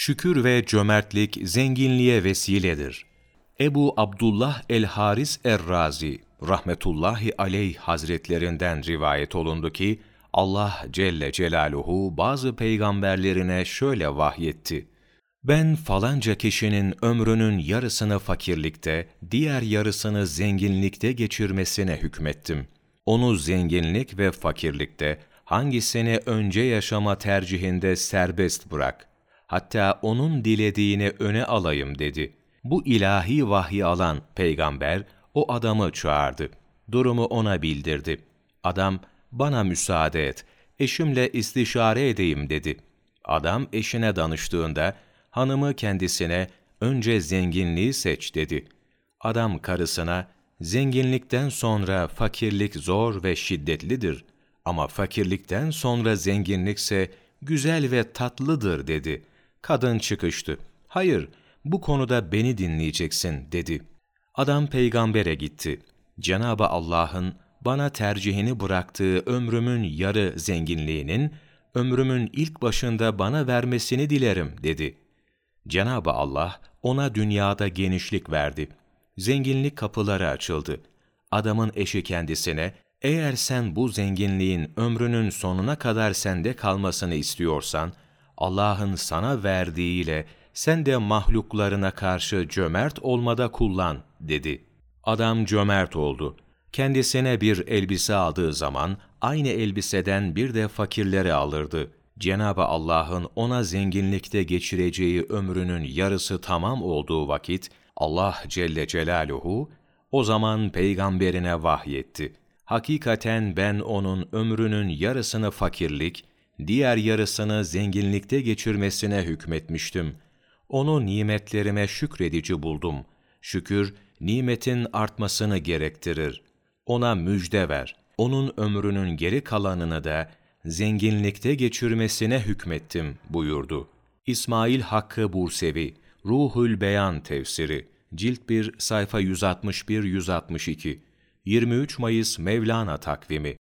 Şükür ve cömertlik zenginliğe vesiledir. Ebu Abdullah el-Haris er-Razi rahmetullahi aleyh hazretlerinden rivayet olundu ki Allah Celle Celaluhu bazı peygamberlerine şöyle vahyetti. Ben falanca kişinin ömrünün yarısını fakirlikte, diğer yarısını zenginlikte geçirmesine hükmettim. Onu zenginlik ve fakirlikte, hangisini önce yaşama tercihinde serbest bırak. Hatta onun dilediğini öne alayım dedi. Bu ilahi vahyi alan peygamber, o adamı çağırdı. Durumu ona bildirdi. Adam, bana müsaade et, eşimle istişare edeyim dedi. Adam eşine danıştığında, hanımı kendisine önce zenginliği seç dedi. Adam karısına, zenginlikten sonra fakirlik zor ve şiddetlidir ama fakirlikten sonra zenginlikse güzel ve tatlıdır dedi. Kadın çıkıştı. Hayır, bu konuda beni dinleyeceksin dedi. Adam peygambere gitti. Cenabı Allah'ın bana tercihini bıraktığı ömrümün yarı zenginliğinin, ömrümün ilk başında bana vermesini dilerim dedi. Cenabı Allah ona dünyada genişlik verdi. Zenginlik kapıları açıldı. Adamın eşi kendisine, eğer sen bu zenginliğin ömrünün sonuna kadar sende kalmasını istiyorsan, Allah'ın sana verdiğiyle sen de mahluklarına karşı cömert olmada kullan, dedi. Adam cömert oldu. Kendisine bir elbise aldığı zaman, aynı elbiseden bir de fakirlere alırdı. Cenab-ı Allah'ın ona zenginlikte geçireceği ömrünün yarısı tamam olduğu vakit, Allah Celle Celaluhu, o zaman peygamberine vahyetti. Hakikaten ben onun ömrünün yarısını fakirlik, diğer yarısını zenginlikte geçirmesine hükmetmiştim. Onu nimetlerime şükredici buldum. Şükür, nimetin artmasını gerektirir. Ona müjde ver. Onun ömrünün geri kalanını da zenginlikte geçirmesine hükmettim buyurdu. İsmail Hakkı Bursevi, Ruhul Beyan tefsiri, cilt 1 sayfa 161-162, 23 Mayıs Mevlana takvimi,